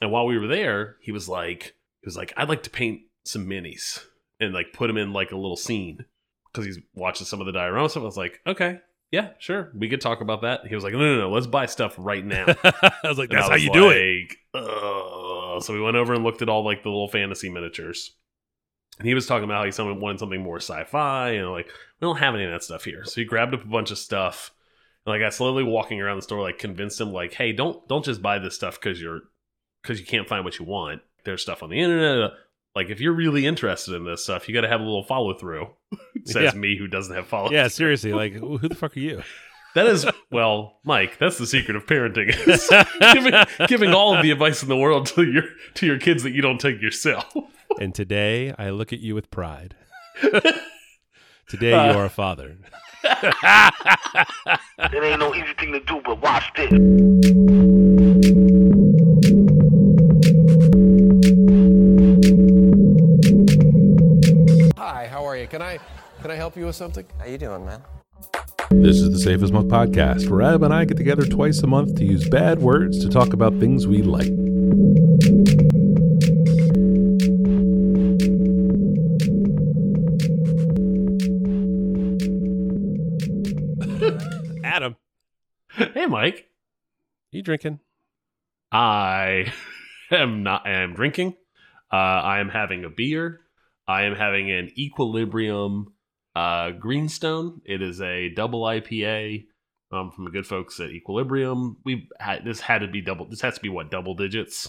and while we were there, he was like, he was like, I'd like to paint some minis and like put them in like a little scene because he's watching some of the diorama stuff. I was like, okay, yeah, sure, we could talk about that. He was like, no, no, no, let's buy stuff right now. I was like, that's how you do it. "Ugh." So we went over and looked at all like the little fantasy miniatures. And he was talking about how he someone wanted something more sci-fi, and like we don't have any of that stuff here. So he grabbed up a bunch of stuff. And like I slowly walking around the store, like convinced him, like, hey, don't don't just buy this stuff because you're because you can't find what you want. There's stuff on the internet. Like if you're really interested in this stuff, you got to have a little follow through. Says Yeah. me who doesn't have follow. Through. Yeah, seriously. Like, who the fuck are you? That is well, Mike. That's the secret of parenting: giving, giving all of the advice in the world to your to your kids that you don't take yourself. And today I look at you with pride. Today Uh. you are a father. It ain't no easy thing to do, but watch this. Can I can I help you with something? How you doing, man? This is the Safe as Milk podcast, where Ab and I get together twice a month to use bad words to talk about things we like. Adam, hey, Mike. you drinking? I am not. I am drinking. Uh, I am having a beer. I am having an Equilibrium uh, Greenstone. It is a double IPA um, from the good folks at Equilibrium. We had this had to be double. This has to be what double digits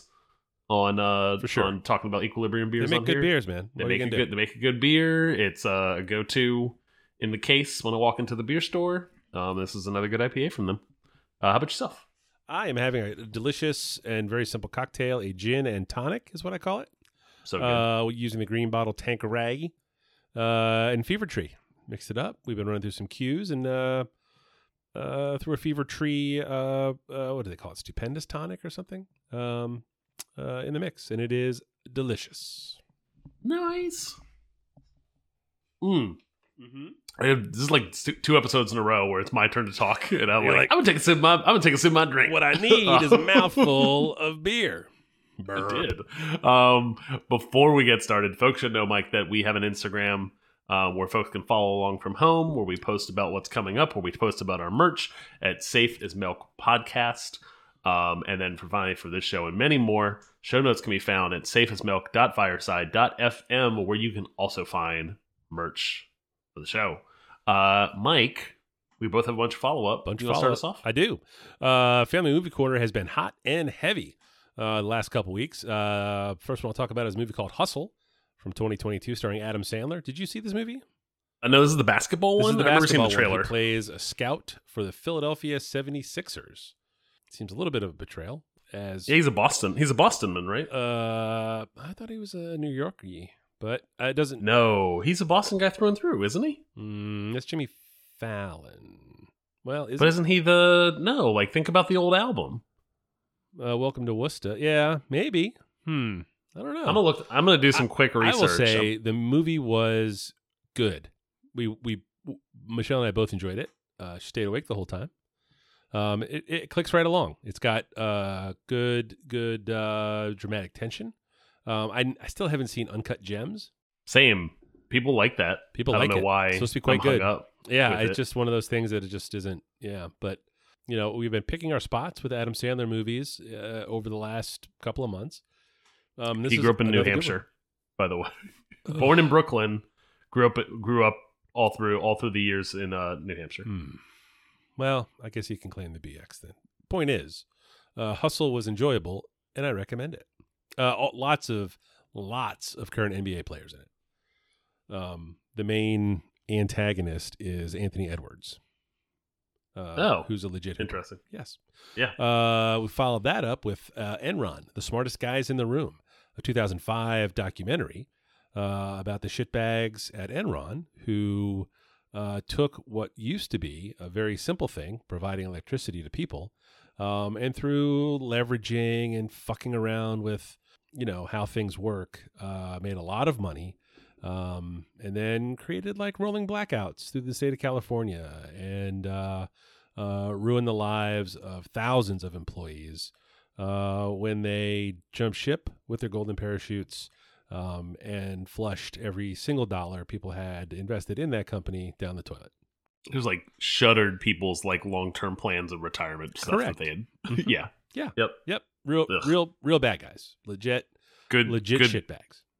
on uh For sure. on talking about Equilibrium beers. They make good here. beers, man. They What make a gonna good. do? They make a good beer. It's uh, a go-to in the case when I walk into the beer store. Um, this is another good IPA from them. Uh, how about yourself? I am having a delicious and very simple cocktail, a gin and tonic is what I call it. So good. Uh, using the green bottle Tanqueray uh, and Fever Tree. Mixed it up. We've been running through some cues and uh, uh, through a Fever Tree. Uh, uh, what do they call it? Stupendous tonic or something um, uh, in the mix, and it is delicious. nice. Mm. Mm-hmm. I have, this is like two- two episodes in a row where it's my turn to talk, and I'm like, like- I'm gonna take a sip. Of my, I'm gonna take a sip of my drink. What I need is a mouthful of beer. I did. Um, before we get started, folks should know, Mike, that we have an Instagram uh, where folks can follow along from home, where we post about what's coming up, where we post about our merch at Safe as Milk Podcast. Um, and then for finally for this show and many more, show notes can be found at safeasmilk.fireside.fm, where you can also find merch for the show. Uh, Mike, we both have a bunch of follow up. Bunch you of wanna start us off? I do. Uh, Family Movie Corner has been hot and heavy uh, the last couple weeks. Uh, first one I'll talk about is a movie called Hustle from 2022, starring Adam Sandler. Did you see this movie? I know this is the basketball This one. is the I've never seen the basketball one. trailer. He plays a scout for the Philadelphia 76ers. Seems a little bit of a betrayal. As Yeah, he's a Boston. He's a Bostonman, right? uh, I thought he was a New Yorker, but it doesn't. No, he's a Boston guy through and through, isn't he? Mm, that's Jimmy Fallon. Well, is but isn't he the no? Like, think about the old album. Uh, Welcome to Worcester. Yeah, maybe. Hmm. I don't know. I'm gonna look. I'm gonna do some quick research. I will say the movie was good. We we Michelle and I both enjoyed it. Uh, she stayed awake the whole time. Um, it, it clicks right along. It's got uh good good uh dramatic tension. Um, I I still haven't seen Uncut Gems. same. People like that. People I don't like know it. why. It's supposed to be quite I'm good. Yeah, it's it. just one of those things that it just isn't. Yeah, but you know we've been picking our spots with Adam Sandler movies uh, over the last couple of months. Um, this He is grew up in New another good one. Hampshire, by the way. Born in Brooklyn, grew up grew up all through all through the years in uh, New Hampshire. Hmm. Well, I guess he can claim the BX then. Point is, uh, Hustle was enjoyable, and I recommend it. Uh, all- lots of lots of current NBA players in it. Um, the main antagonist is Anthony Edwards. Uh, Oh, who's a legit. Interesting. Yes. Yeah. Uh, we followed that up with uh, Enron, the smartest guys in the room, a 2005 documentary uh, about the shitbags at Enron who uh, took what used to be a very simple thing, providing electricity to people, um, and through leveraging and fucking around with, you know, how things work, uh, made a lot of money. Um, and then created like rolling blackouts through the state of California and uh, uh, ruined the lives of thousands of employees uh, when they jumped ship with their golden parachutes um, and flushed every single dollar people had invested in that company down the toilet. It was like shuttered people's like long term plans of retirement stuff Correct. that they had. Mhm. yeah. Yeah. Yep. Yep. Real, Ugh. real, real bad guys. Legit, Good. legit good,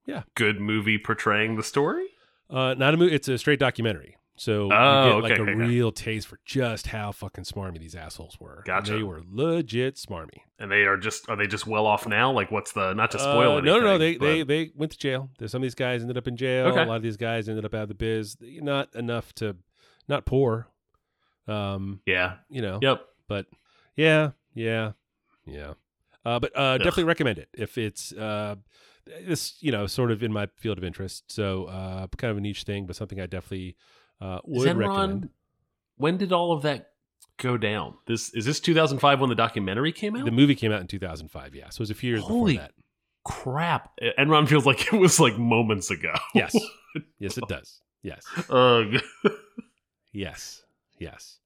shitbags. Good movie portraying the story. Uh, not a movie. It's a straight documentary. So Oh, you get like okay, a okay, real taste for just how fucking smarmy these assholes were. And Gotcha. They were legit smarmy. And they are just are they just well off now? Like what's the not to spoil Uh, anything? no, no, no. They, they but- they went to jail. Some of these guys ended up in jail. Okay. A lot of these guys ended up out of the biz. Not enough to, not poor. Um, yeah. you know. Yep. But yeah, yeah, yeah. Uh, but uh, definitely recommend it if it's uh, this, you know, sort of in my field of interest. So uh, kind of a niche thing, but something I definitely uh, would Enron- recommend. When did all of that go down? This is this 2005 when the documentary came out. The movie came out in 2005. Yeah, so it was a few years Holy- before that. Crap. Enron feels like it was like moments ago. Yes, yes, it does. Yes, Ugh. yes, yes.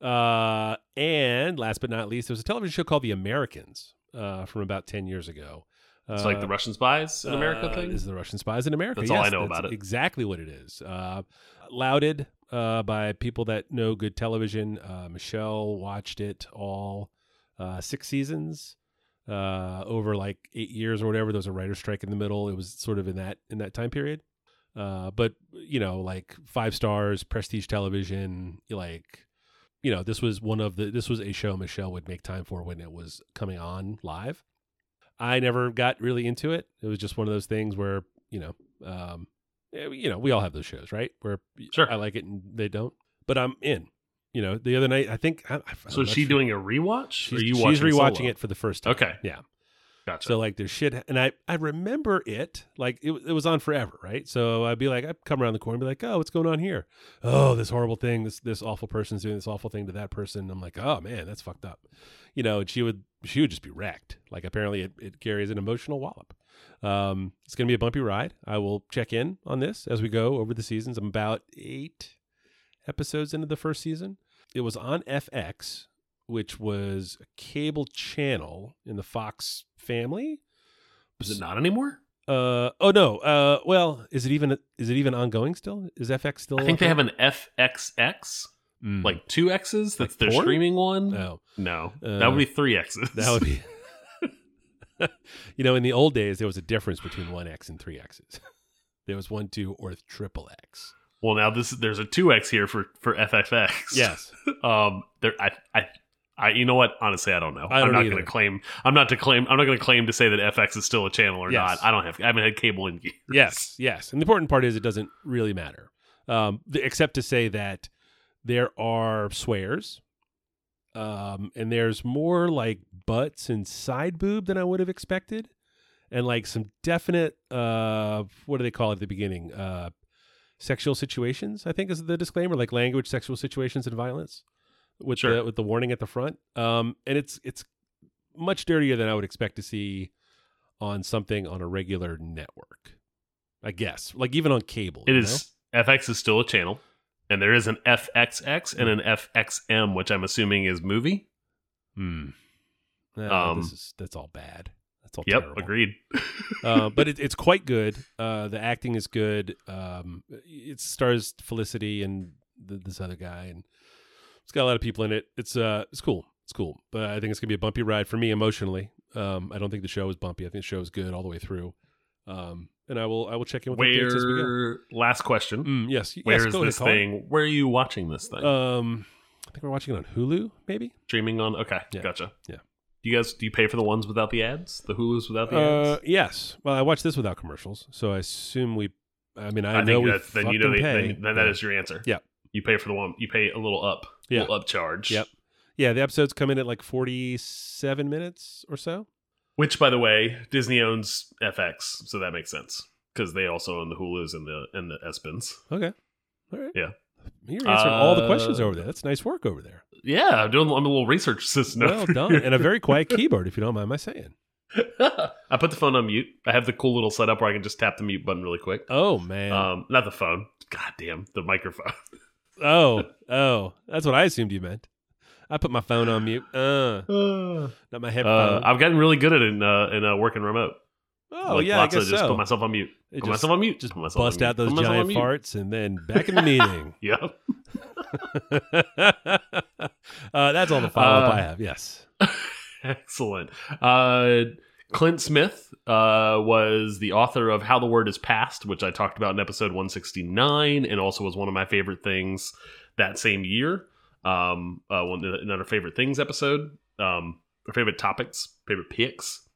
Uh, and last but not least, there was a television show called The Americans uh, from about 10 years ago. It's like the Uh, Russian spies in America uh, thing. Is the Russian spies in America? That's all I know about it. Exactly what it is. Uh, lauded uh, by people that know good television. Uh, Michelle watched it all uh, six seasons uh, over like eight years or whatever. There was a writer's strike in the middle. It was sort of in that in that time period. Uh, but you know, like five stars, prestige television, like you know, this was one of the this was a show Michelle would make time for when it was coming on live. I never got really into it. It was just one of those things where you know, um, eh, you know, we all have those shows, right? Where Sure. I like it and they don't, but I'm in. You know, the other night I think. I, I'm so is she sure. doing a rewatch? She's, or you she's watching rewatching solo? it for the first time. Okay. yeah. Gotcha. So like there's shit, and I I remember it like it it was on forever, right? So I'd be like I'd come around the corner and be like, oh, what's going on here? Oh, this horrible thing, this this awful person's doing this awful thing to that person. I'm like, oh man, that's fucked up, you know. And she would she would just be wrecked. Like apparently it, it carries an emotional wallop. Um, it's gonna be a bumpy ride. I will check in on this as we go over the seasons. I'm about eight episodes into the first season. It was on FX, which was a cable channel in the Fox family. is it not anymore? Uh oh no. Uh well, is it even is it even ongoing still? Is FX still? I think they okay? have an FXX, Mm. like two X's. That's Like their porn? streaming one. no. No, Uh, that would be three X's. That would be You know, in the old days there was a difference between one X and three X's. there was one, two, or triple X. Well, now this there's a two X here for for FXX. Yes. Um. There. I. I. I. You know what? Honestly, I don't know. I am not going to claim. I'm not to claim. I'm not going to claim to say that FX is still a channel or Yes. not. I don't have. I haven't had cable in years. Yes, yes. And the important part is it doesn't really matter, um, except to say that there are swears, um, and there's more like butts and side boob than I would have expected, and like some definite uh, what do they call it at the beginning? Uh, sexual situations, I think is the disclaimer, like language, sexual situations, and violence, with Sure. the with the warning at the front. Um, and it's it's much dirtier than I would expect to see on something on a regular network. I guess, like even on cable. It is is. FX is still a channel, and there is an FXX and an FXM, which I'm assuming is movie. Hmm. Um, this is that's all bad. That's all. Yep. terrible. Agreed. uh, but it, it's quite good. Uh, the acting is good. Um, it stars Felicity and th this other guy, and it's got a lot of people in it. It's uh, it's cool. It's cool. But I think it's gonna be a bumpy ride for me emotionally. Um, I don't think the show is bumpy. I think the show is good all the way through. Um, and I will I will check in with updates as we go. Where? Last question. Mm, yes. Where yes, is this thing? Where are you watching this thing? Um, I think we're watching it on Hulu, maybe. Streaming on? Okay, Yeah. gotcha. Yeah. Do you guys do you pay for the ones without the ads? The Hulu's without the Uh, ads? yes. Well, I watch this without commercials, so I assume we. I mean, I, I, know think that's then you know they, pay. then, then that is your answer. Yeah. You pay for the one. You pay a little up. Yeah. Little upcharge. Yep. Yeah, the episodes come in at like forty-seven minutes or so. Which, by the way, Disney owns FX, so that makes sense because they also own the Hulu's and the and the ESPNs. Okay. All right. Yeah. You're answering all the questions Uh, over there. That's nice work over there. Yeah, I'm doing. I'm a little research assistant. Well done. and a very quiet keyboard, if you don't mind my saying. I put the phone on mute. I have the cool little setup where I can just tap the mute button really quick. Oh man. Um, not the phone. God damn, the microphone. oh, oh, that's what I assumed you meant. I put my phone on mute. Uh, not my Uh. I've gotten really good at it in, uh, in uh, working remote. oh like, yeah, I guess of just so. put myself on mute. It put just- myself on mute. Just put myself on bust mute, out those put giant mute. farts and then back in the meeting. yep. uh, that's all the follow up Uh, I have. Yes. Excellent. Uh, Clint Smith uh, was the author of How the Word Is Passed, which I talked about in episode 169, and also was one of my favorite things that same year. Um, uh, one another favorite things episode, um, or favorite topics, favorite picks.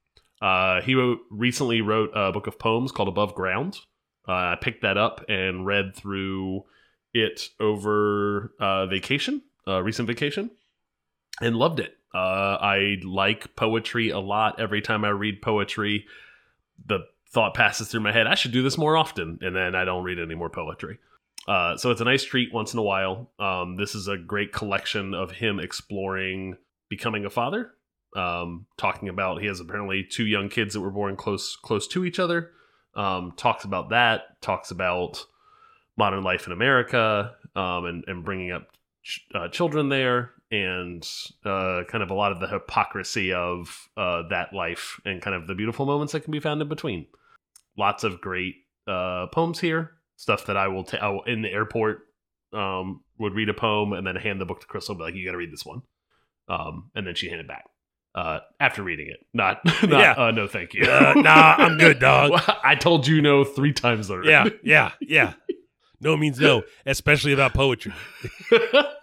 Uh, he wrote, recently wrote a book of poems called Above Ground. Uh, I picked that up and read through it over uh, vacation, uh, recent vacation, and loved it. Uh, I like poetry a lot. Every time I read poetry, the thought passes through my head, I should do this more often. And then I don't read any more poetry. Uh, so it's a nice treat once in a while. Um, this is a great collection of him exploring becoming a father. Um, talking about he has apparently two young kids that were born close close to each other. Um, talks about that. Talks about modern life in America um, and and bringing up ch uh, children there and uh, kind of a lot of the hypocrisy of uh, that life and kind of the beautiful moments that can be found in between. Lots of great uh, poems here, stuff that I will will- in the airport um, would read a poem and then hand the book to Crystal, be like, "You got to read this one," um, and then she hand it back uh, after reading it. Not, not Yeah. uh, no, thank you. Uh, nah, I'm good, dog. I told you no three times already. Yeah, yeah, yeah. No means no, especially about poetry.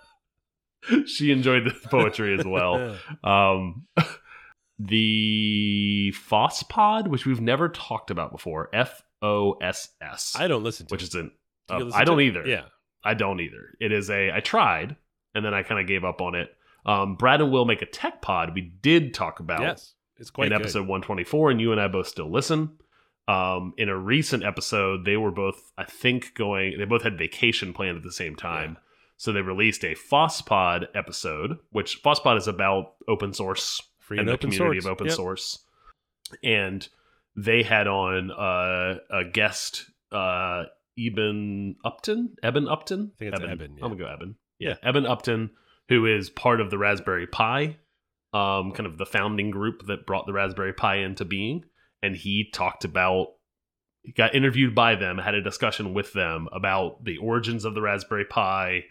she enjoyed the poetry as well. Um, the FOSS Pod, which we've never talked about before, F O S S, I don't listen to which it. is an Do you uh, listen I don't it? either. Yeah. I don't either. It is a I tried and then I kind of gave up on it. Um, Brad and Will make a tech pod. We did talk about Yes. It's quite in good. episode 124, and you and I both still listen. Um, in a recent episode, they were both, I think, going. They both had vacation planned at the same time, so they released a FOSSPod episode, which FOSSPod is about open source Free and and the open community source. of open Yep. source. And they had on uh, a guest, uh, Eben Upton. Eben Upton. I think it's Eben, yeah. I'm gonna go Eben. Yeah, Eben Upton, who is part of the Raspberry Pi, um, kind of the founding group that brought the Raspberry Pi into being, and he talked about. He got interviewed by them, had a discussion with them about the origins of the Raspberry Pi,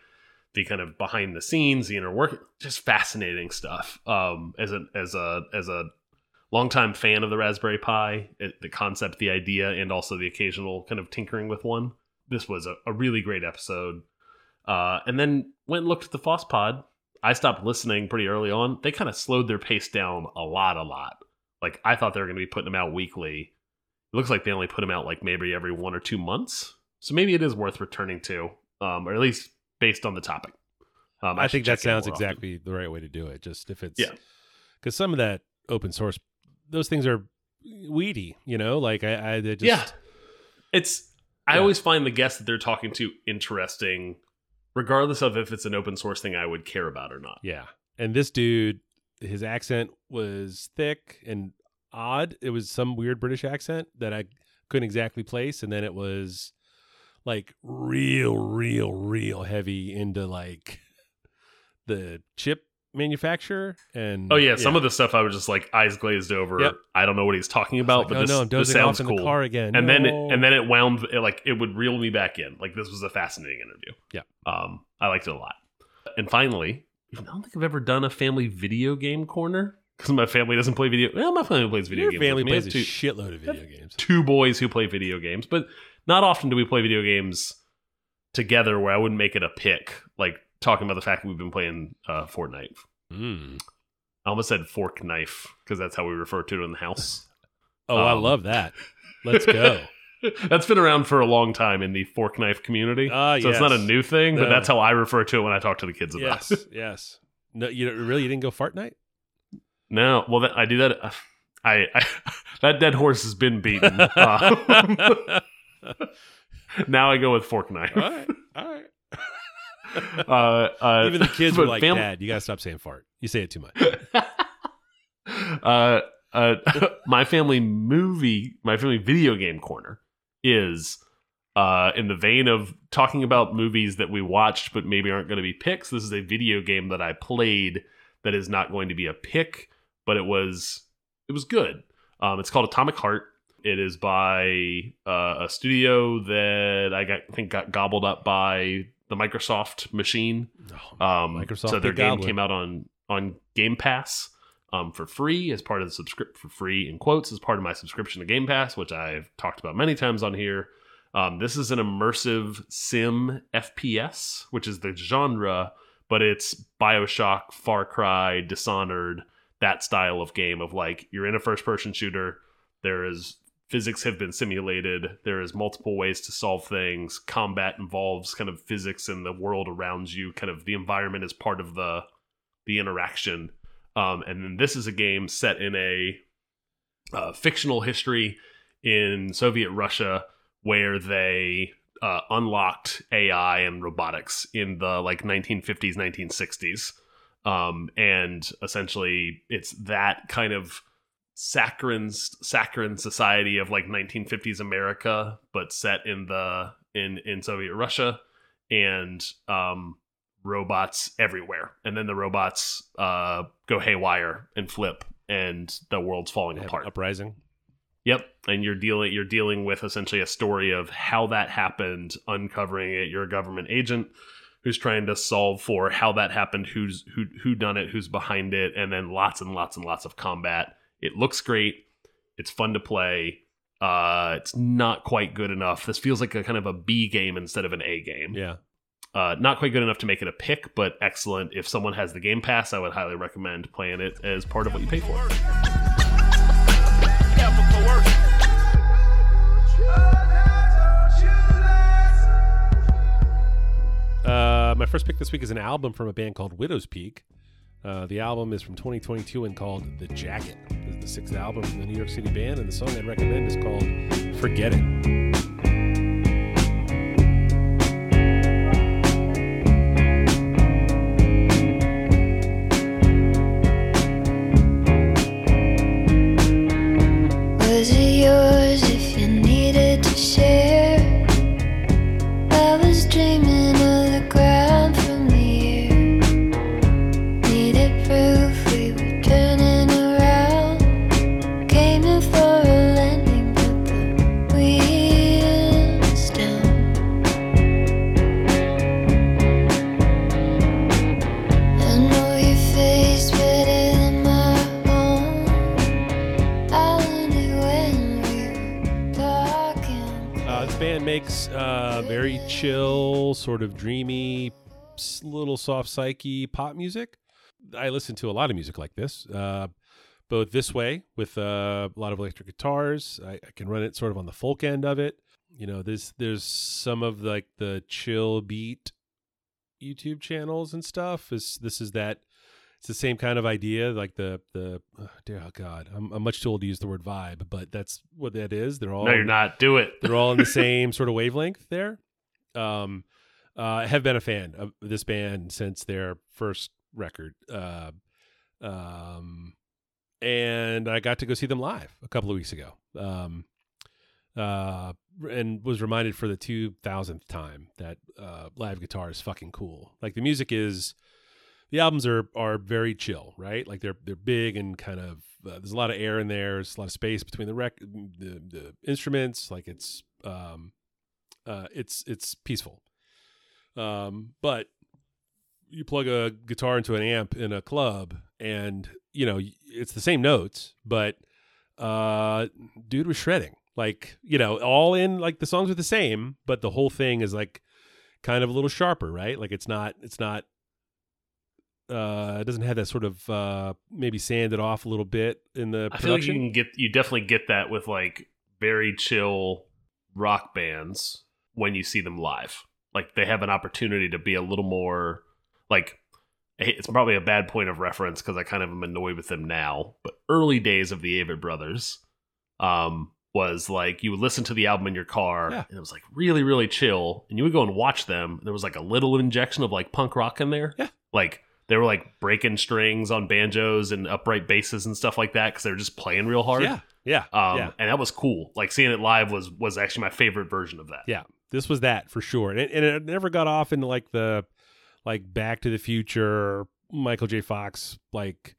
the kind of behind the scenes, the inner work, just fascinating stuff. Um, as a as a as a longtime fan of the Raspberry Pi, it, the concept, the idea, and also the occasional kind of tinkering with one. This was a, a really great episode. Uh, and then went and looked at the FOSS Pod. I stopped listening pretty early on. They kind of slowed their pace down a lot, a lot. Like I thought they were going to be putting them out weekly. It looks like they only put them out like maybe every one or two months. So maybe it is worth returning to, um, or at least based on the topic. Um, I, should think that sounds more often. exactly the right way to do it. Just if it's Yeah. because some of that open source, those things are weedy. You know, like I, I just yeah. It's I Yeah. always find the guests that they're talking to interesting, regardless of if it's an open source thing I would care about or not. yeah. And this dude, his accent was thick and odd. It was some weird British accent that I couldn't exactly place, and then it was like real, real, real heavy into like the chip manufacturer and Oh yeah, some of the stuff I was just like eyes glazed over. Yep. I don't know what he's talking about, like, but oh this, no, this sounds off in cool. the car again. and then it, and then it wound it, like it would reel me back in. Like this was a fascinating interview. Yeah. um, I liked it a lot. And finally, I don't think I've ever done a family video game corner because my family doesn't play video. Well, my family plays video games. your games. family with me. I plays a two, shitload of video games. two boys who play video games, but not often do we play video games together where I wouldn't make it a pick. Like talking about the fact that we've been playing uh, Fortnite. Mm. I almost said fork knife because that's how we refer to it in the house. Oh, I Um, love that. Let's go. that's been around for a long time in the fork knife community. Ah, so it's not a new thing, but that's how I refer to it when I talk to the kids about yes, it. yes. No, you really you didn't go fart night. No, well, that, I do that. uh, I, I that dead horse has been beaten. Uh, now I go with fork knife. all right, all right. Uh, uh, Even the kids were like, "Dad, you gotta stop saying fart. You say it too much." uh, uh, my family movie, my family video game corner is uh, in the vein of talking about movies that we watched but maybe aren't going to be picks, this is a video game that I played that is not going to be a pick, but it was it was good. Um, it's called Atomic Heart. It is by uh, a studio that I got, I think got gobbled up by the Microsoft machine. Oh, Um, Microsoft so their game Goblin. came out on on Game Pass um, for free as part of the subscript for free in quotes as part of my subscription to Game Pass, which I've talked about many times on here. Um, this is an immersive sim FPS, which is the genre, but it's Bioshock, Far Cry, Dishonored, that style of game of like you're in a first person shooter. There is physics have been simulated. There is multiple ways to solve things. Combat involves kind of physics and the world around you. Kind of the environment is part of the the interaction. Um, and then this is a game set in a uh, fictional history in Soviet Russia where they uh, unlocked AI and robotics in the like 1950s, 1960s. Um, and essentially, it's that kind of saccharine saccharine society of like 1950s America, but set in the in in Soviet Russia, and um, robots everywhere. And then the robots uh, go haywire and flip, and the world's falling apart. Uprising. Yep, and you're dealing you're dealing with essentially a story of how that happened, uncovering it. You're a government agent who's trying to solve for how that happened, who's who who done it, who's behind it, and then lots and lots and lots of combat. It looks great. It's fun to play. Uh, it's not quite good enough. This feels like a kind of a B game instead of an A game. Yeah. Uh, not quite good enough to make it a pick, but excellent. If someone has the Game Pass, I would highly recommend playing it as part of what you pay for. Uh, my first pick this week is an album from a band called Widowspeak. Uh, the album is from 2022 and called The Jacket. This is the sixth album from the New York City band, and the song I'd recommend is called Forget It. Very chill, sort of dreamy, little soft psyche pop music. I listen to a lot of music like this, uh, both this way with uh, a lot of electric guitars. I, I can run it sort of on the folk end of it. You know, there's there's some of like the chill beat YouTube channels and stuff. Is this is that? It's the same kind of idea, like the the. Oh, dear oh God, I'm, I'm much too old to use the word vibe, but that's what that is. They're all No, you're not. Do it. they're all in the same sort of wavelength there. Um, uh, have been a fan of this band since their first record. Uh, um, and I got to go see them live a couple of weeks ago. Um, uh, and was reminded for the 2000th time that uh, live guitar is fucking cool. Like the music is, the albums are are very chill, right? Like they're they're big and kind of uh, there's a lot of air in there. There's a lot of space between the rec the, the instruments. Like it's um, uh, it's it's peaceful. Um, but you plug a guitar into an amp in a club, and you know it's the same notes, but uh, dude was shredding. Like you know, all in like the songs are the same, but the whole thing is like kind of a little sharper, right? Like it's not it's not uh it doesn't have that sort of uh maybe sanded off a little bit in the I feel like you production. can get you definitely get that with like very chill rock bands when you see them live. Like they have an opportunity to be a little more like it's probably a bad point of reference because I kind of am annoyed with them now. But early days of the Avett Brothers um, was like you would listen to the album in your car Yeah. and it was like really really chill, and you would go and watch them. And there was like a little injection of like punk rock in there. Yeah. like they were like breaking strings on banjos and upright basses and stuff like that because they were just playing real hard. yeah, yeah, Um, yeah. and that was cool. Like seeing it live was was actually my favorite version of that. Yeah. This was that for sure, and it, and it never got off into like the like Back to the Future, Michael J. Fox, like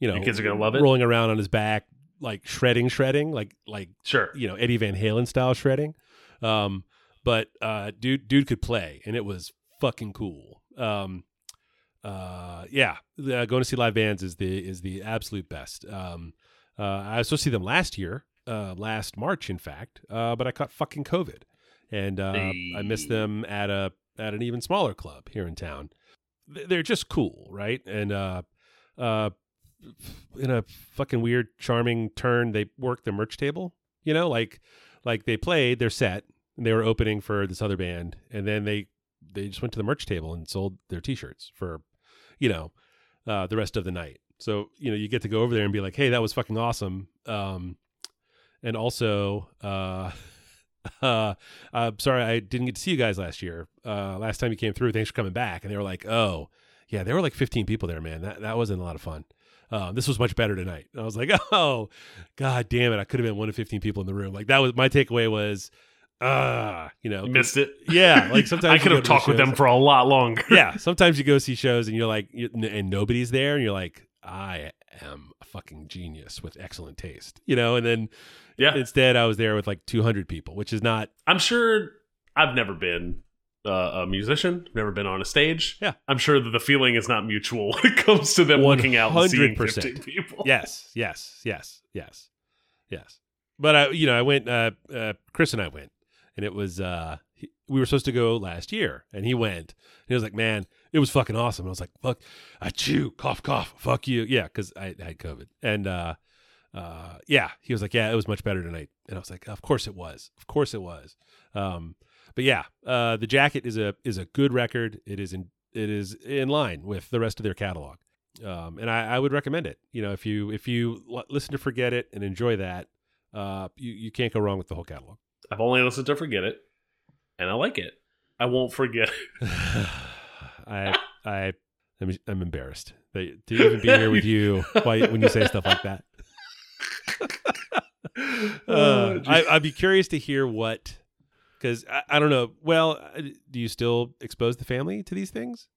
you know, Your kids are gonna love it? rolling around on his back, like shredding, shredding, like like Sure. you know Eddie Van Halen style shredding. Um, but uh, dude, dude could play, and it was fucking cool. Um, uh, yeah, the, going to see live bands is the is the absolute best. Um, uh, I was supposed to see them last year, uh, last March, in fact, uh, but I caught fucking COVID, and uh, I missed them at a at an even smaller club here in town. They're just cool, right? And uh, uh, in a fucking weird, charming turn, they worked the merch table. You know, like like they played their set and they were opening for this other band, and then they they just went to the merch table and sold their T-shirts for, you know, uh, the rest of the night. So you know, you get to go over there and be like, "Hey, that was fucking awesome." Um, and also, uh, uh, I'm sorry I didn't get to see you guys last year. Uh, last time you came through, thanks for coming back. And they were like, "Oh, yeah, there were like 15 people there, man. That that wasn't a lot of fun." Uh, this was much better tonight. And I was like, oh, god damn it! I could have been one of 15 people in the room. Like that was my takeaway was, ah, you know, You missed it. yeah. Like sometimes I could have talked with them for a lot longer. yeah, sometimes you go see shows and you're like, you, and nobody's there, and you're like, I am a fucking genius with excellent taste, you know. And then Yeah. instead, I was there with like 200 people, which is not. I'm sure I've never been uh, a musician, never been on a stage. Yeah. I'm sure that the feeling is not mutual when it comes to them looking out and seeing 100%. 15 people. Yes, yes, yes, yes, yes. But I, you know, I went. Uh, uh, Chris and I went, and it was. Uh, he, we were supposed to go last year, and he went. And he was like, "Man, it was fucking awesome." I was like, "Fuck, I chew, cough, cough, fuck you." Yeah, because I, I had COVID, and uh, uh, yeah, he was like, "Yeah, it was much better tonight," and I was like, "Of course it was, of course it was." Um, but yeah, uh, the jacket is a is a good record. It is in it is in line with the rest of their catalog, um, and I, I would recommend it. You know, if you if you l- listen to Forget It and enjoy that, uh, you you can't go wrong with the whole catalog. I've only listened to Forget It, and I like it. I won't forget. I I I'm, I'm embarrassed that, to even be here with you why, when you say stuff like that. Uh, I, I'd be curious to hear what, because I, I don't know. Well, uh, do you still expose the family to these things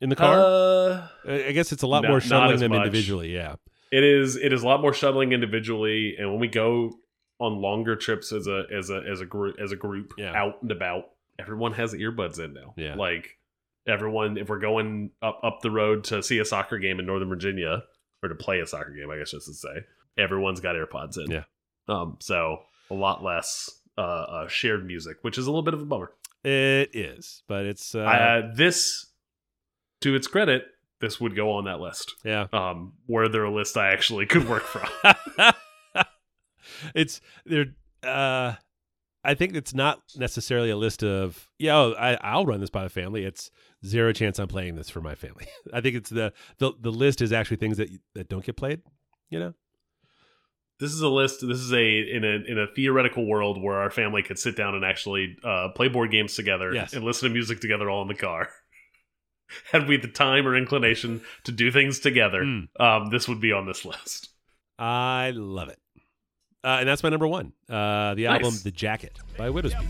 in the car? Uh, I guess it's a lot no- more shuttling them much. individually. Yeah. it is. It is a lot more shuttling individually, and when we go on longer trips as a as a as a group as a group Yeah. out and about, everyone has earbuds in now. Yeah. like everyone. If we're going up up the road to see a soccer game in Northern Virginia or to play a soccer game, I guess just to say, everyone's got AirPods in. Yeah. Um. So a lot less uh, uh shared music, which is a little bit of a bummer. It is, but it's uh, uh, this, to its credit, this would go on that list. yeah. Um, were there a list I actually could work from? it's there. Uh, I think it's not necessarily a list of yeah. Oh, I, I'll run this by the family. It's zero chance I'm playing this for my family. I think it's the the the list is actually things that that don't get played. You know. this is a list. This is a in a in a theoretical world where our family could sit down and actually uh, play board games together Yes. and listen to music together all in the car. Had we the time or inclination to do things together, Mm. um, this would be on this list. I love it. Uh, and that's my number one. Uh, the album "The Jacket" by Widowspeak.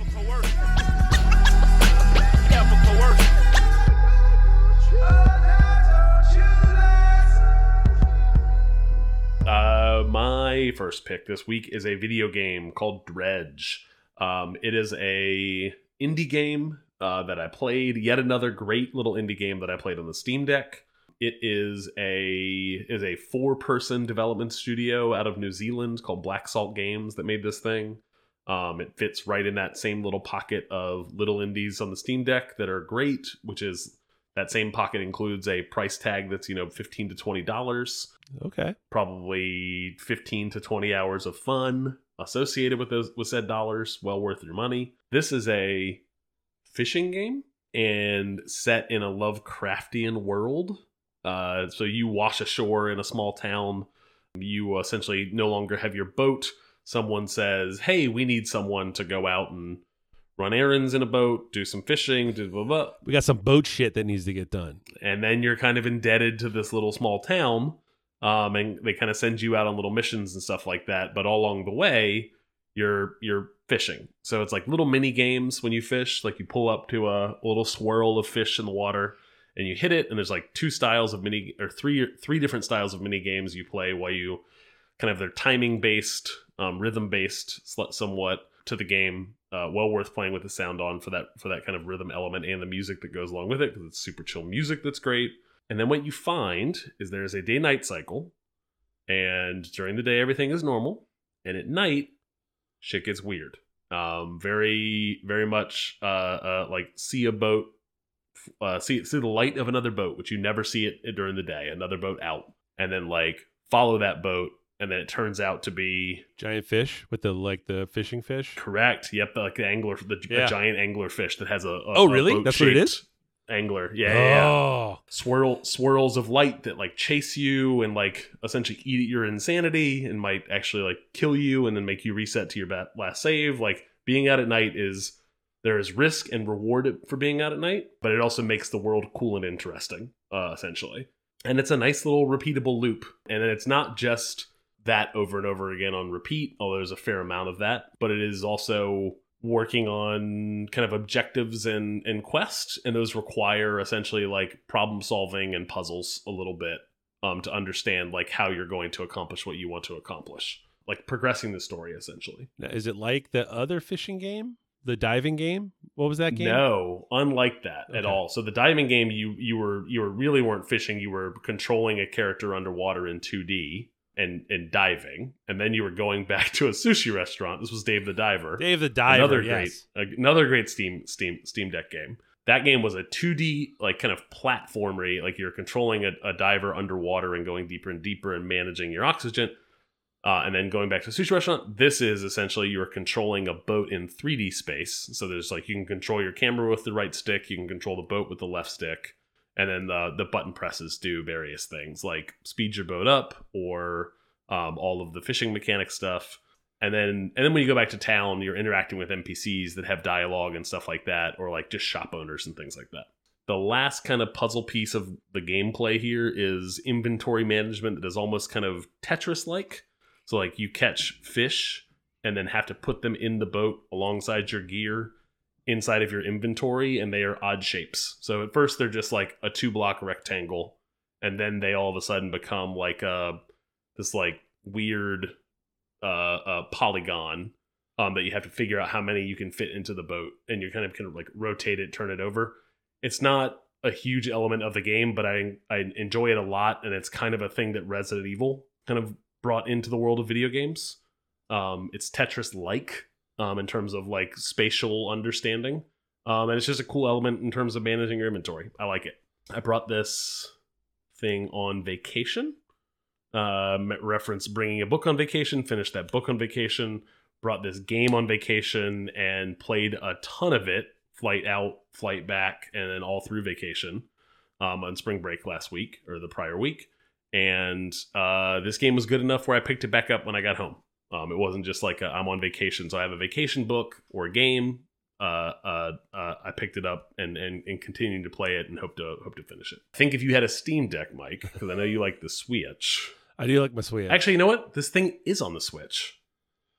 Uh, my first pick this week is a video game called Dredge. Um, it is a indie game uh, that I played. Yet another great little indie game that I played on the Steam Deck. It is a is a four person development studio out of New Zealand called Black Salt Games that made this thing. Um, it fits right in that same little pocket of little indies on the Steam Deck that are great, which is that same pocket includes a price tag that's you know fifteen to twenty dollars Okay. probably 15 to 20 hours of fun associated with those with said dollars well worth your money this is a fishing game and set in a lovecraftian world uh, so you wash ashore in a small town you essentially no longer have your boat someone says hey we need someone to go out and run errands in a boat do some fishing do blah blah We got some boat shit that needs to get done. and then you're kind of indebted to this little small town um, and they kind of send you out on little missions and stuff like that but all along the way you're you're fishing. So it's like little mini games when you fish. Like you pull up to a, little swirl of fish in the water, and you hit it. And there's like two styles of mini or three three different styles of mini games you play while you kind of they're timing based, um, rhythm based, somewhat to the game. Uh, well worth playing with the sound on for that for that kind of rhythm element and the music that goes along with it because it's super chill music that's great. And then what you find is there's a day night cycle, and during the day everything is normal, and at night shit gets weird. Um, very very much uh, uh, like see a boat, uh, see it see the light of another boat, which you never see it during the day. Another boat out, and then like follow that boat and then it turns out to be giant fish with the like the fishing fish. Correct. Yep, like the angler, the Yeah. giant angler fish that has a, a Oh, a really? That's what it is? Angler. Yeah, yeah, yeah. Oh, Swirl swirls of light that like chase you and like essentially eat your insanity and might actually like kill you and then make you reset to your last save. Like being out at night is there is risk and reward for being out at night, but it also makes the world cool and interesting, uh, essentially. And it's a nice little repeatable loop. And then it's not just that over and over again on repeat, although there's a fair amount of that, but it is also working on kind of objectives and, and quests, and those require essentially like problem solving and puzzles a little bit um, to understand like how you're going to accomplish what you want to accomplish, like progressing the story essentially. Now, is it like the other fishing game, the diving game? What was that game? No, unlike that at all. So the diving game, you you were you were really weren't fishing. You were controlling a character underwater in 2D and and diving, and then you were going back to a sushi restaurant. This was Dave the Diver. Dave the Diver. another yes. great another great Steam Steam Steam Deck game. That game was a 2D like kind of platformery, like you're controlling a, a diver underwater and going deeper and deeper and managing your oxygen. Uh, and then going back to a sushi restaurant, this is essentially you're controlling a boat in 3D space. So there's like you can control your camera with the right stick, you can control the boat with the left stick, and then the the button presses do various things like speed your boat up or um, all of the fishing mechanic stuff. And then and then when you go back to town, you're interacting with NPCs that have dialogue and stuff like that, or like just shop owners and things like that. The last kind of puzzle piece of the gameplay here is inventory management that is almost kind of Tetris like. So like you catch fish and then have to put them in the boat alongside your gear inside of your inventory and they are odd shapes. So at first they're just like a two block rectangle and then they all of a sudden become like a this like weird uh, uh polygon um that you have to figure out how many you can fit into the boat and you kind of kind of like rotate it, turn it over. It's not a huge element of the game, but I I enjoy it a lot and it's kind of a thing that Resident Evil kind of brought into the world of video games. Um, it's Tetris like um, in terms of like spatial understanding. Um, and it's just a cool element in terms of managing your inventory. I like it. I brought this thing on vacation. Um, reference bringing a book on vacation, finished that book on vacation, brought this game on vacation, and played a ton of it. Flight out, flight back, and then all through vacation um, on spring break last week or the prior week and uh, this game was good enough where I picked it back up when I got home. Um, it wasn't just like i I'm on vacation, so I have a vacation book or a game. Uh, uh, uh, I picked it up and, and and continuing to play it and hope to hope to finish it. I think if you had a Steam Deck, Mike, because I know you like the Switch. I do like my Switch. Actually, you know what? This thing is on the Switch.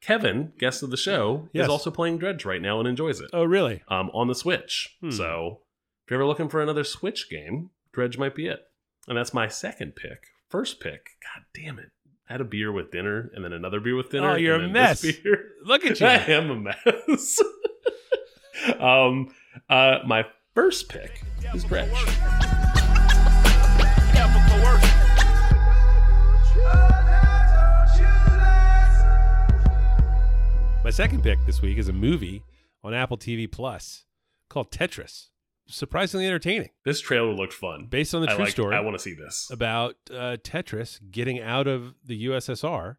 Kevin, guest of the show, Yes. is also playing Dredge right now and enjoys it oh, really? um, on the Switch. Hmm. So if you're ever looking for another Switch game, Dredge might be it. And that's my second pick. First pick, god damn it. I had a beer with dinner and then another beer with dinner. Oh, you're and a mess. beer. Look at you. I am a mess. um, uh, my first pick is Dredge. My second pick this week is a movie on Apple TV Plus called Tetris. Surprisingly entertaining, This trailer looked fun. based on the I true like- story I want to see this. about uh, Tetris getting out of the USSR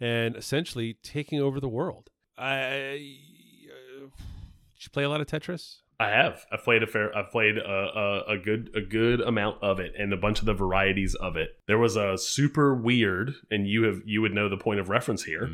and essentially taking over the world. I uh, did you play a lot of Tetris? I have. I've played a fair. I've played a, a a good a good amount of it, and a bunch of the varieties of it. There was a super weird, and you have you would know the point of reference here.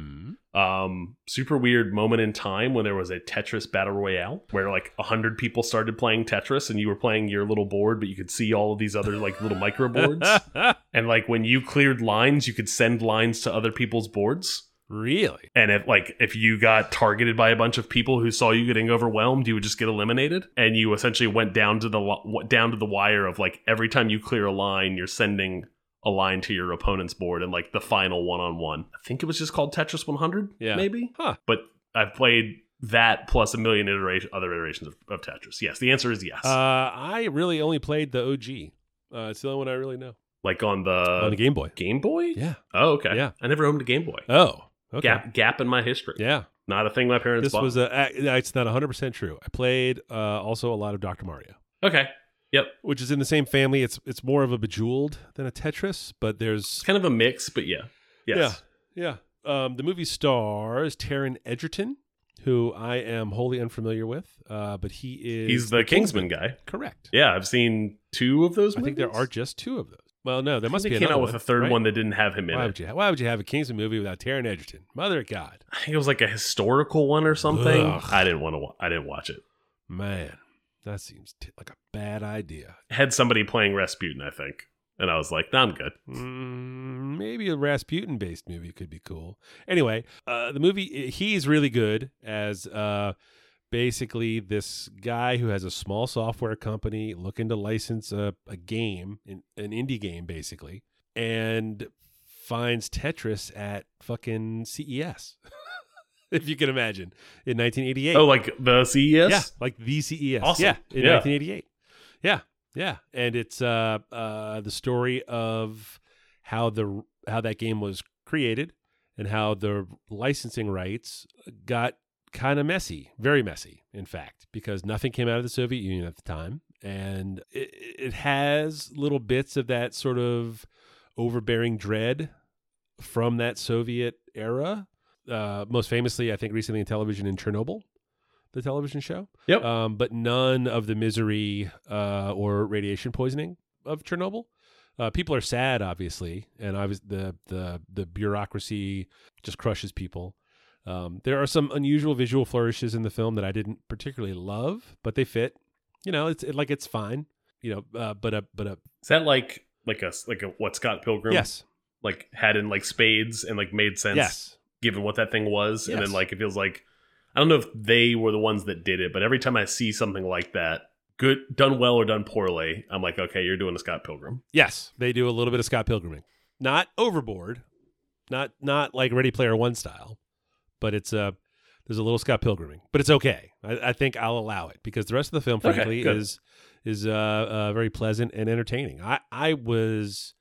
Um, super weird moment in time when there was a Tetris battle royale where like a hundred people started playing Tetris, and you were playing your little board, but you could see all of these other like little micro boards. and like when you cleared lines, you could send lines to other people's boards. Really? And if like if you got targeted by a bunch of people who saw you getting overwhelmed, you would just get eliminated, and you essentially went down to the down to the wire of like every time you clear a line, you're sending a line to your opponent's board, and like the final one on one. I think it was just called Tetris 100, Yeah. maybe. Huh. But I've played that plus a million iteration other iterations of, of Tetris. Yes, the answer is yes. Uh, I really only played the OG. Uh, it's the only one I really know like on the, on the Game Boy. Game Boy. Yeah. Oh, okay. Yeah. I never owned a Game Boy. Oh, okay. Gap gap in my history. Yeah. Not a thing my parents This bought. was a. It's not 100 percent true. I played uh, also a lot of Doctor Mario. okay. Yep. which is in the same family. It's it's more of a Bejeweled than a Tetris, but there's It's kind of a mix, but yeah. Yes. yeah, yeah. Um, the movie stars Taron Egerton, who I am wholly unfamiliar with, uh, but he is He's the Kingsman guy. Correct. Yeah, I've seen two of those I think there are just two of those. Well, no, there must be they came out with one, a third right? one that didn't have him in Why it. would you? Why would you have a Kingsman movie without Taron Egerton? Mother of God, I think it was like a historical one or something. Ugh. I didn't want to. I didn't watch it. man, that seems t- like a bad idea. Had somebody playing Rasputin, I think, and I was like, "Nah, I'm good." Mm, maybe a Rasputin based movie could be cool. Anyway, uh, the movie he's really good as uh, basically this guy who has a small software company looking to license a, a game, an, an indie game, basically, and finds Tetris at fucking CES. if you can imagine, in 1988. Oh, like the CES. Yeah, like the CES. Awesome. Yeah, in Yeah. 1988. Yeah, yeah, and it's uh uh the story of how the how that game was created and how the licensing rights got kind of messy, very messy, in fact, because nothing came out of the Soviet Union at the time, and it, it has little bits of that sort of overbearing dread from that Soviet era. Uh, most famously, I think recently in television in Chernobyl, the television show. Yep. Um, but none of the misery uh, or radiation poisoning of Chernobyl. Uh, people are sad, obviously, and obviously the the the bureaucracy just crushes people. Um, there are some unusual visual flourishes in the film that I didn't particularly love, but they fit. You know, it's it, like it's fine. You know, uh, but a but a Is that like like a like a what Scott Pilgrim? yes, Like had in like spades and like made sense. yes, Given what that thing was, and then like it feels like I don't know if they were the ones that did it, but every time I see something like that, good done well or done poorly, I'm like, okay, you're doing a Scott Pilgrim. yes. They do a little bit of Scott Pilgriming, not overboard, not not like Ready Player One style, but it's a there's a little Scott Pilgriming, but it's okay. I, I think I'll allow it because the rest of the film, frankly, good. is is uh, uh, very pleasant and entertaining. I I was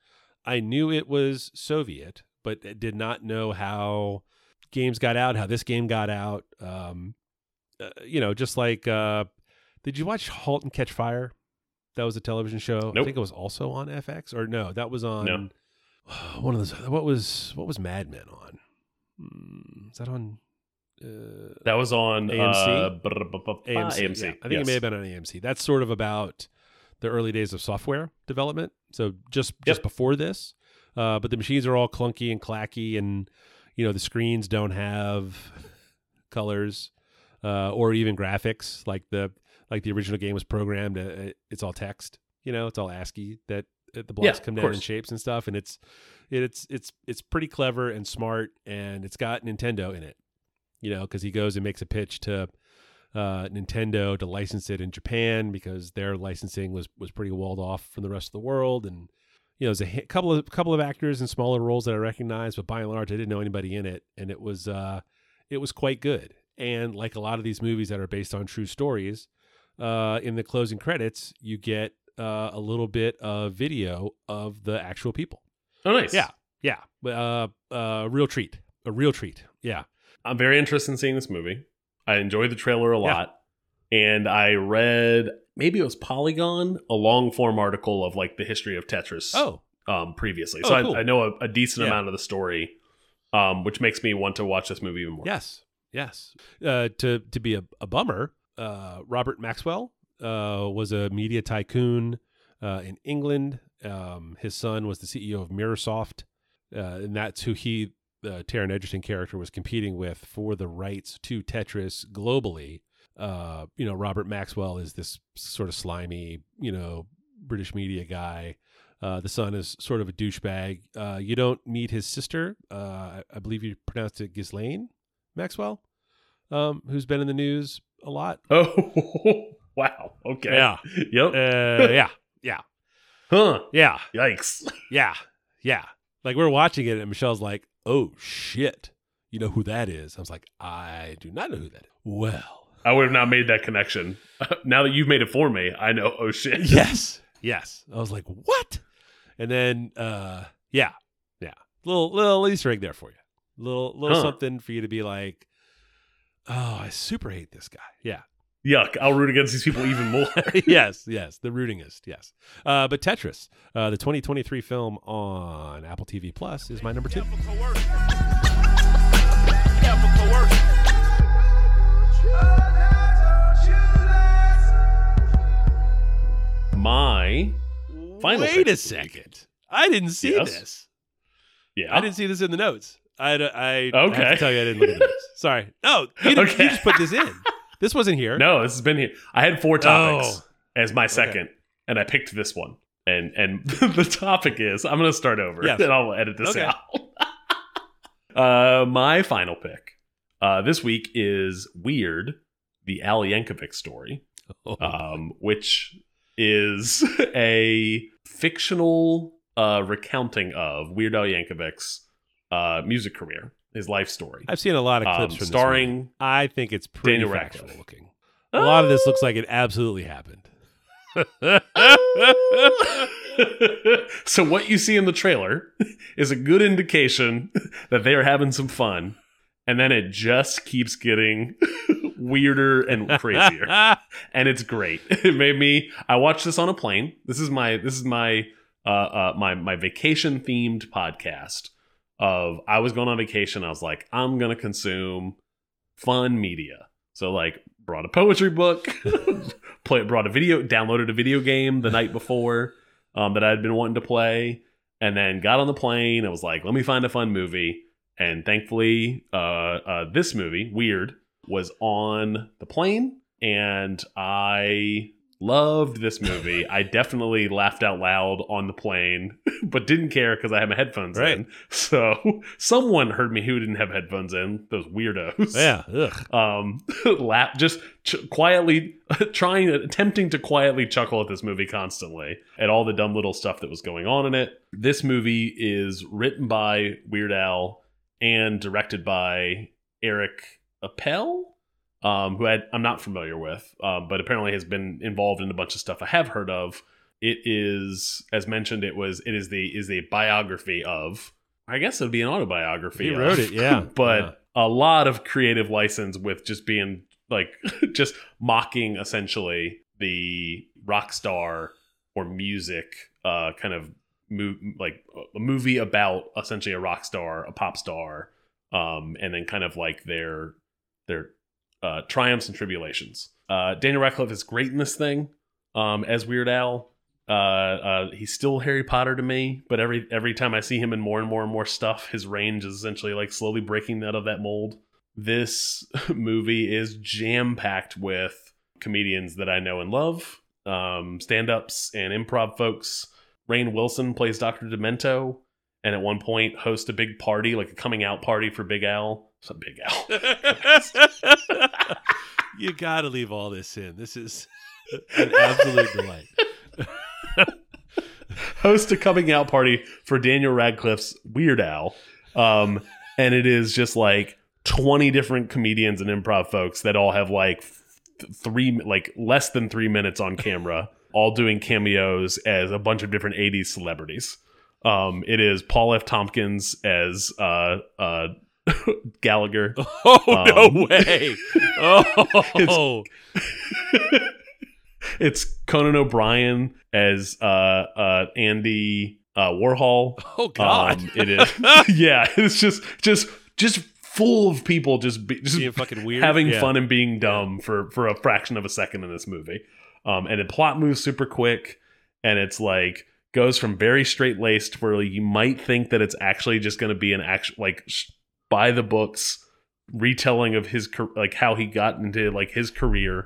I knew it was Soviet, but did not know how games got out, how this game got out. Um, uh, you know, just like uh, did you watch *Halt and Catch Fire*? That was a television show. I think it was also on FX, or no, that was on No. one of those. What was what was Mad Men on? Hmm, is that on? Uh, That was on AMC? Uh, AMC. AMC. yeah. I think yes. it may have been on AMC. That's sort of about the early days of software development. So just just Yep. before this, uh, but the machines are all clunky and clacky, and you know the screens don't have colors uh, or even graphics like the like the original game was programmed. Uh, it's all text. You know, it's all ASCII that the blocks Yeah, come down in shapes and stuff, and it's it's it's it's pretty clever and smart, and it's got Nintendo in it. You know, because he goes and makes a pitch to uh, Nintendo to license it in Japan because their licensing was was pretty walled off from the rest of the world, and you know, there's a couple of couple of actors in smaller roles that I recognized, but by and large, I didn't know anybody in it, and it was uh, it was quite good. And like a lot of these movies that are based on true stories, uh, in the closing credits, you get uh, a little bit of video of the actual people. Oh, nice. Yeah, yeah, uh, uh, real treat, a real treat. Yeah, I'm very interested in seeing this movie. I enjoyed the trailer a Yeah. lot. And I read maybe it was Polygon, a long form article of like the history of Tetris Oh, um, previously. Oh, so cool. I, I know a, a decent Yeah. amount of the story, um, which makes me want to watch this movie even more. Yes, yes. Uh, to to be a, a bummer, uh, Robert Maxwell uh, was a media tycoon uh, in England. Um, his son was the CEO of Mirrorsoft, uh, and that's who he, the Taron Egerton character, was competing with for the rights to Tetris globally. Uh, you know, Robert Maxwell is this sort of slimy, you know, British media guy. Uh, the son is sort of a douchebag. Uh, you don't meet his sister. Uh, I, I believe you pronounced it Ghislaine Maxwell, um, who's been in the news a lot. Oh, wow. Okay. Yeah. Yep. Uh, yeah. Yeah. huh. Yeah. Yikes. Yeah. Yeah. Like we're watching it and Michelle's like, oh shit. You know who that is? I was like, I do not know who that is. Well, I would have not made that connection. now that you've made it for me, I know. Oh shit. yes. Yes. I was like, what? And then uh yeah. Yeah. Little little Easter egg there for you. Little little Huh. something for you to be like, Oh, I super hate this guy. Yeah. Yuck. I'll root against these people even more. yes, yes, the rootingest, yes. Uh, but Tetris, uh, the 2023 film on Apple TV Plus, is my number two. My final Wait a second, I didn't see Yes? this. Yeah. I didn't see this in the notes. I, I, I have Okay. to tell you, I didn't look at the notes. Sorry. No, you, Okay. you just put this in. This wasn't here. No, this has been here. I had four topics Oh. as my second, and I picked this one. And and the topic is I'm going to start over, Yes. and I'll edit this Okay. out. uh, my final pick uh, this week is Weird, the Al Yankovic story, Oh. um, which is a fictional uh, recounting of Weird Al Yankovic's uh, music career, his life story. I've seen a lot of Um, clips from this starring. I think it's pretty Daniel factual Radcliffe. looking. A lot of this looks like it absolutely happened. so what you see in the trailer is a good indication that they are having some fun and then it just keeps getting weirder and crazier and it's great it made me i watched this on a plane this is my this is my uh, uh my my vacation themed podcast of i was going on vacation i was like i'm gonna consume fun media. So like brought a poetry book play brought a video downloaded a video game the night before um, that i'd been wanting to play and then got on the plane i was like let me find a fun movie. And thankfully uh, uh, this movie weird was on the plane and i loved this movie i definitely laughed out loud on the plane but didn't care because i had my headphones Right. in so someone heard me who didn't have headphones in those weirdos yeah. Ugh. um laugh just quietly trying attempting to quietly chuckle at this movie constantly at all the dumb little stuff that was going on in it this movie is written by weird al and directed by eric appel um who I, i'm not familiar with um, but apparently has been involved in a bunch of stuff i have heard of it is as mentioned it was it is the is a biography of i guess it would be an autobiography He of- wrote it, yeah. but Yeah. a lot of creative license with just being like just mocking essentially the rock star or music uh kind of move like a movie about essentially a rock star a pop star um and then kind of like their their uh triumphs and tribulations uh daniel radcliffe is great in this thing um as weird al uh, uh, he's still Harry Potter to me, but every every time I see him in more and more and more stuff, his range is essentially like slowly breaking out of that mold. This movie is jam packed with comedians that I know and love, um, stand ups and improv folks. Rainn Wilson plays Dr. Demento, and at one point hosts a big party, like a coming out party for Big Al. It's not Big Al. you got to leave all this in. This is an absolute delight. host a coming out party for Daniel Radcliffe's Weird Al. Um, and it is just like 20 different comedians and improv folks that all have like th- three, like less than three minutes on camera, all doing cameos as a bunch of different 80s celebrities. Um, it is Paul F. Tompkins as uh, uh, Gallagher. Oh no Um, way! Oh, it's Conan O'Brien as uh, uh, Andy uh, Warhol. oh God! Um, it is. yeah, it's just just just full of people just be, just Being fucking weird. having Yeah. fun and being dumb for for a fraction of a second in this movie. Um, and the plot moves super quick, and it's like goes from very straight laced where you might think that it's actually just going to be an actual like sh- by the books retelling of his like how he got into like his career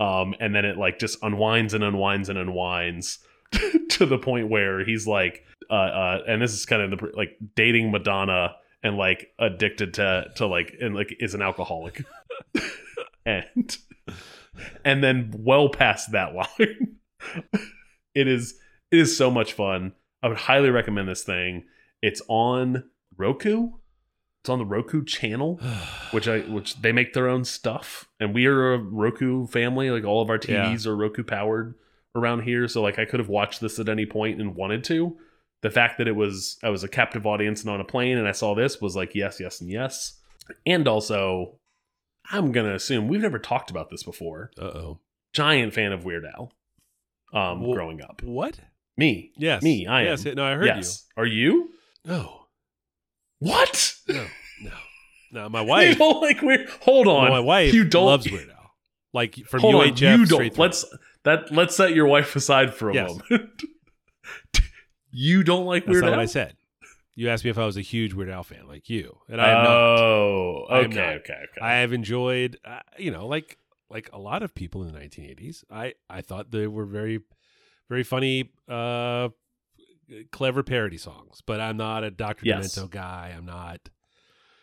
um and then it like just unwinds and unwinds and unwinds to the point where he's like, uh, uh, and this is kind of the like dating Madonna and like addicted to to like and like is an alcoholic, and and then well past that line, it is it is so much fun. I would highly recommend this thing. It's on Roku. It's on the Roku channel, which I which they make their own stuff, and we are a Roku family. Like all of our TVs are Roku powered around here, so like I could have watched this at any point and wanted to. The fact that it was I was a captive audience and on a plane, and I saw this was like yes, yes, and yes. And also, I'm gonna assume we've never talked about this before. Uh oh. Giant fan of Weird Al. Um, Well, growing up, What? me, Yes. me, I yes. am. No, I heard yes, are you? you. No. What? No. No. No. My You wife. don't like weird. Hold on. my wife you don't loves Weird Al. Like from Hold on. UHF You straight don't. through. Let's that. Let's set your wife aside for a Yes. moment. you don't like That's Weird Al. what I said. You asked me if I was a huge Weird Al fan, like you, and I am not. Oh, okay, not. okay, okay. I have enjoyed, uh, you know, like like a lot of people in the 1980s. I I thought they were very, very funny, uh, clever parody songs. But I'm not a Dr. Yes. Demento guy. I'm not.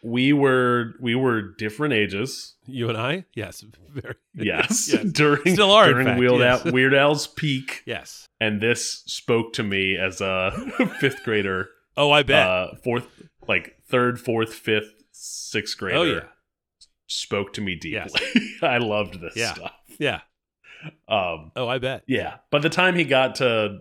we were we were different ages. You and I, yes, very. Yes, yes. during Still are, in during fact, Weird, yes. Al, Weird Al's peak, yes. and this spoke to me as a fifth grader. Oh, I bet. Uh, fourth, like third, fourth, fifth, sixth grader. oh yeah, spoke to me deeply. Yes. I loved this Yeah. stuff. yeah. Um, Oh, I bet. yeah. By the time he got to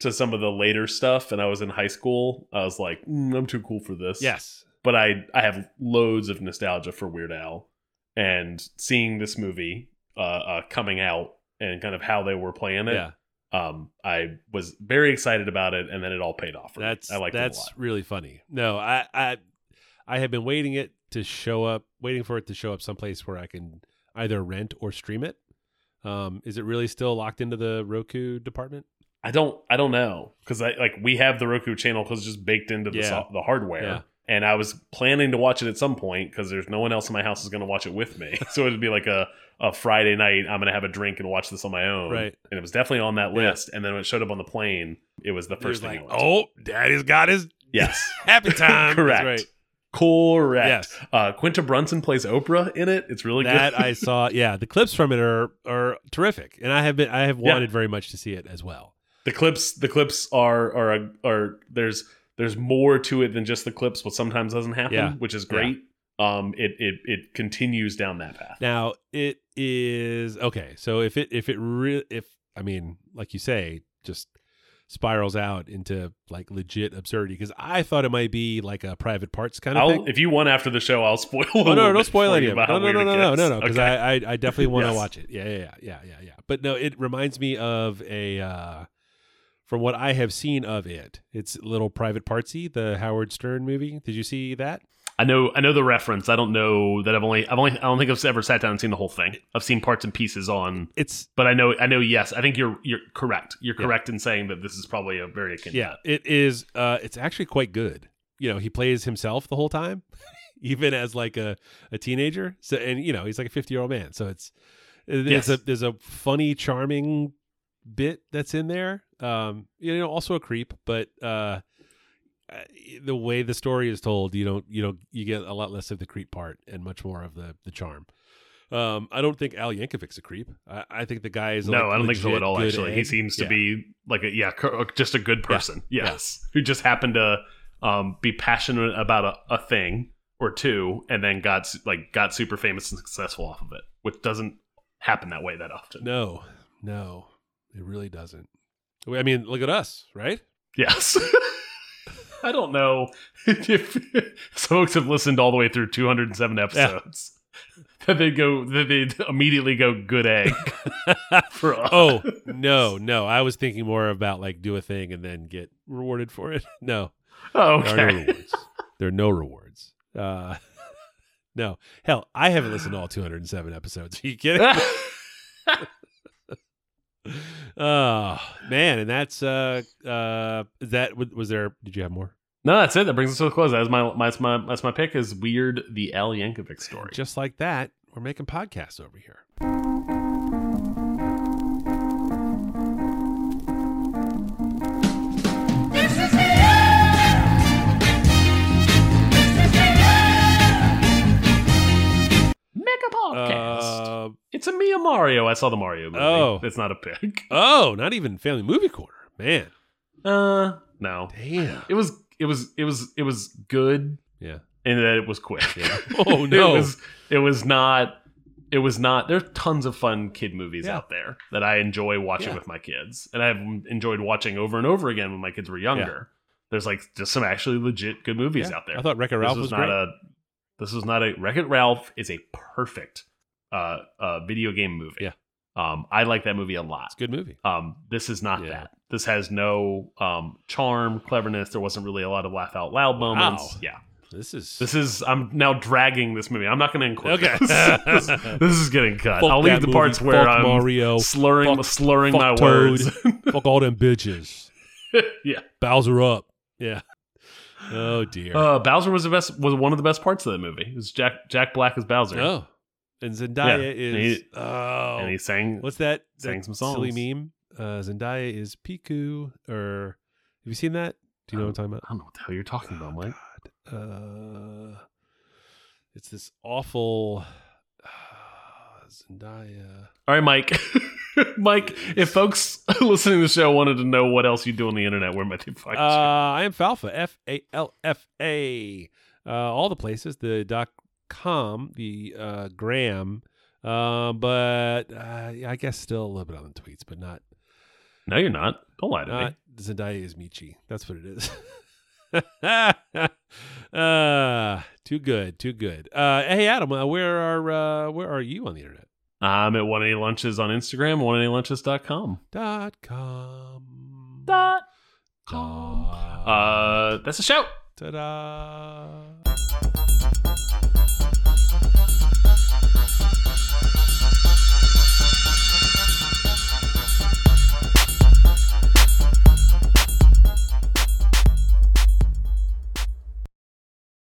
to some of the later stuff, and I was in high school, I was like, mm, I'm too cool for this. Yes. But I I have loads of nostalgia for Weird Al, and seeing this movie uh, uh coming out and kind of how they were playing it. Yeah. Um, I was very excited about it, and then it all paid off. For That's me. I like it a that's really funny. No, I I I have been waiting it to show up, waiting for it to show up someplace where I can either rent or stream it. Um, is it really still locked into the Roku department? I don't I don't know because I like we have the Roku channel because it's just baked into the Yeah. the hardware. Yeah. And I was planning to watch it at some point because there's no one else in my house is going to watch it with me. so it'd be like a, a Friday night. I'm going to have a drink and watch this on my own. Right. And it was definitely on that Yeah. list. And then when it showed up on the plane, it was the first was thing. like, I went to. oh, Daddy's got his yes, happy time. correct, right. correct. Yes. Uh, Quinta Brunson plays Oprah in it. It's really that good. I saw. Yeah, the clips from it are are terrific, and I have been I have Yeah. wanted very much to see it as well. The clips the clips are are a, are there's there's more to it than just the clips what sometimes doesn't happen Yeah. which is great um it it it continues down that path Now it is okay. So if it if it re- if I mean, like you say, just spirals out into like legit absurdity because I thought it might be like a private parts kind of I'll thing. if you want after the show I'll spoil Oh no, no, don't spoil any of it. No, no, no, no, no, no, no, because Okay. I, I I definitely want to Yes. watch it. Yeah, yeah, yeah, yeah, yeah, yeah. But no, it reminds me of a uh from what I have seen of it. It's a little private partsy, the Howard Stern movie. Did you see that? I know I know the reference I don't know that I've only I've only I don't think I've ever sat down and seen the whole thing I've seen parts and pieces on It's but I know I know yes I think you're you're correct you're Yeah. correct in saying that this is probably a very akin to yeah, it is. Uh, it's actually quite good. You know, he plays himself the whole time, even as like a, a teenager. So, and you know, he's like a fifty year old man. So it's there's Yes. a there's a funny, charming bit that's in there. Um, you know, also a creep, but uh, uh, the way the story is told, you don't you don't you get a lot less of the creep part and much more of the the charm. Um, I don't think Al Yankovic's a creep. I, I think the guy is No, like, I don't think so at all. Actually, he seems to Yeah. be like a yeah, just a good person. Yeah. Yes, who just happened to um, be passionate about a, a thing or two, and then got like got super famous and successful off of it, which doesn't happen that way that often. No, no, it really doesn't. I mean, look at us, right? Yes. I don't know if folks have listened all the way through 207 episodes. That they go, that they immediately go good egg for us. oh no, no. I was thinking more about like do a thing and then get rewarded for it. No, Oh, there are no rewards. there are no rewards. Uh, no, hell, I haven't listened to all 207 episodes. Are you kidding? Oh man, and that's uh uh that was there? Did you have more? No, that's it. That brings us to a close. That's my that's my that's my pick. Is weird the Al Yankovic story. Just like that, we're making podcasts over here. Podcast. Uh, it's a Mia Mario. I saw the Mario movie. Oh. It's not a pig. oh, not even Family Movie Corner. Man, Uh, no. damn. It was. It was. It was. It was good Yeah. And that it was quick. Oh no. it was. It was not. It was not. There's tons of fun kid movies Yeah. out there that I enjoy watching Yeah. with my kids, and I've enjoyed watching over and over again when my kids were younger. There's like just some actually legit good movies Yeah. out there. I thought Wreck-It this Ralph was, was, not great. a. This is not a. Wreck It Ralph is a perfect, uh, uh, video game movie. Yeah. Um, I like that movie a lot. it's a good movie. Um, this is not Yeah. that. This has no um charm, cleverness. There wasn't really a lot of laugh out loud moments. Wow. Yeah. This is This is I'm now dragging this movie. I'm not going to include Okay. this. this. this is getting cut. Fuck I'll leave the movie. parts where I'm Mario. slurring Fuck- slurring fuck my Toad. words. Fuck all them bitches. yeah. Bowser up. Yeah. Oh dear. Uh, Bowser was the best was one of the best parts of that movie. It was Jack Jack Black as Bowser. oh. And Zendaya Yeah. is And he- oh. And he sang What's that? sang that some Silly meme. Uh, Zendaya is Piku. Or have you seen that? Do you know what I'm talking about? I don't know what the hell you're talking about, Mike. God. Uh, it's this awful Zendaya. All right, Mike. Mike, if folks listening to the show wanted to know what else you do on the internet, where might they find Uh, I am Falfa. F A L F A. Uh, all the places. The dot com. The uh, gram. Uh, but uh, I guess still a little bit on the tweets, but not? No, you're not. Don't lie to not me. Zendaya is Meechee. That's what it is. uh, too good, too good. Uh, hey Adam, uh, where are uh, where are you on the internet? I'm at one any lunches on Instagram, one any lunches.com. Dot com. Dot com. Uh, that's a shout. Ta da.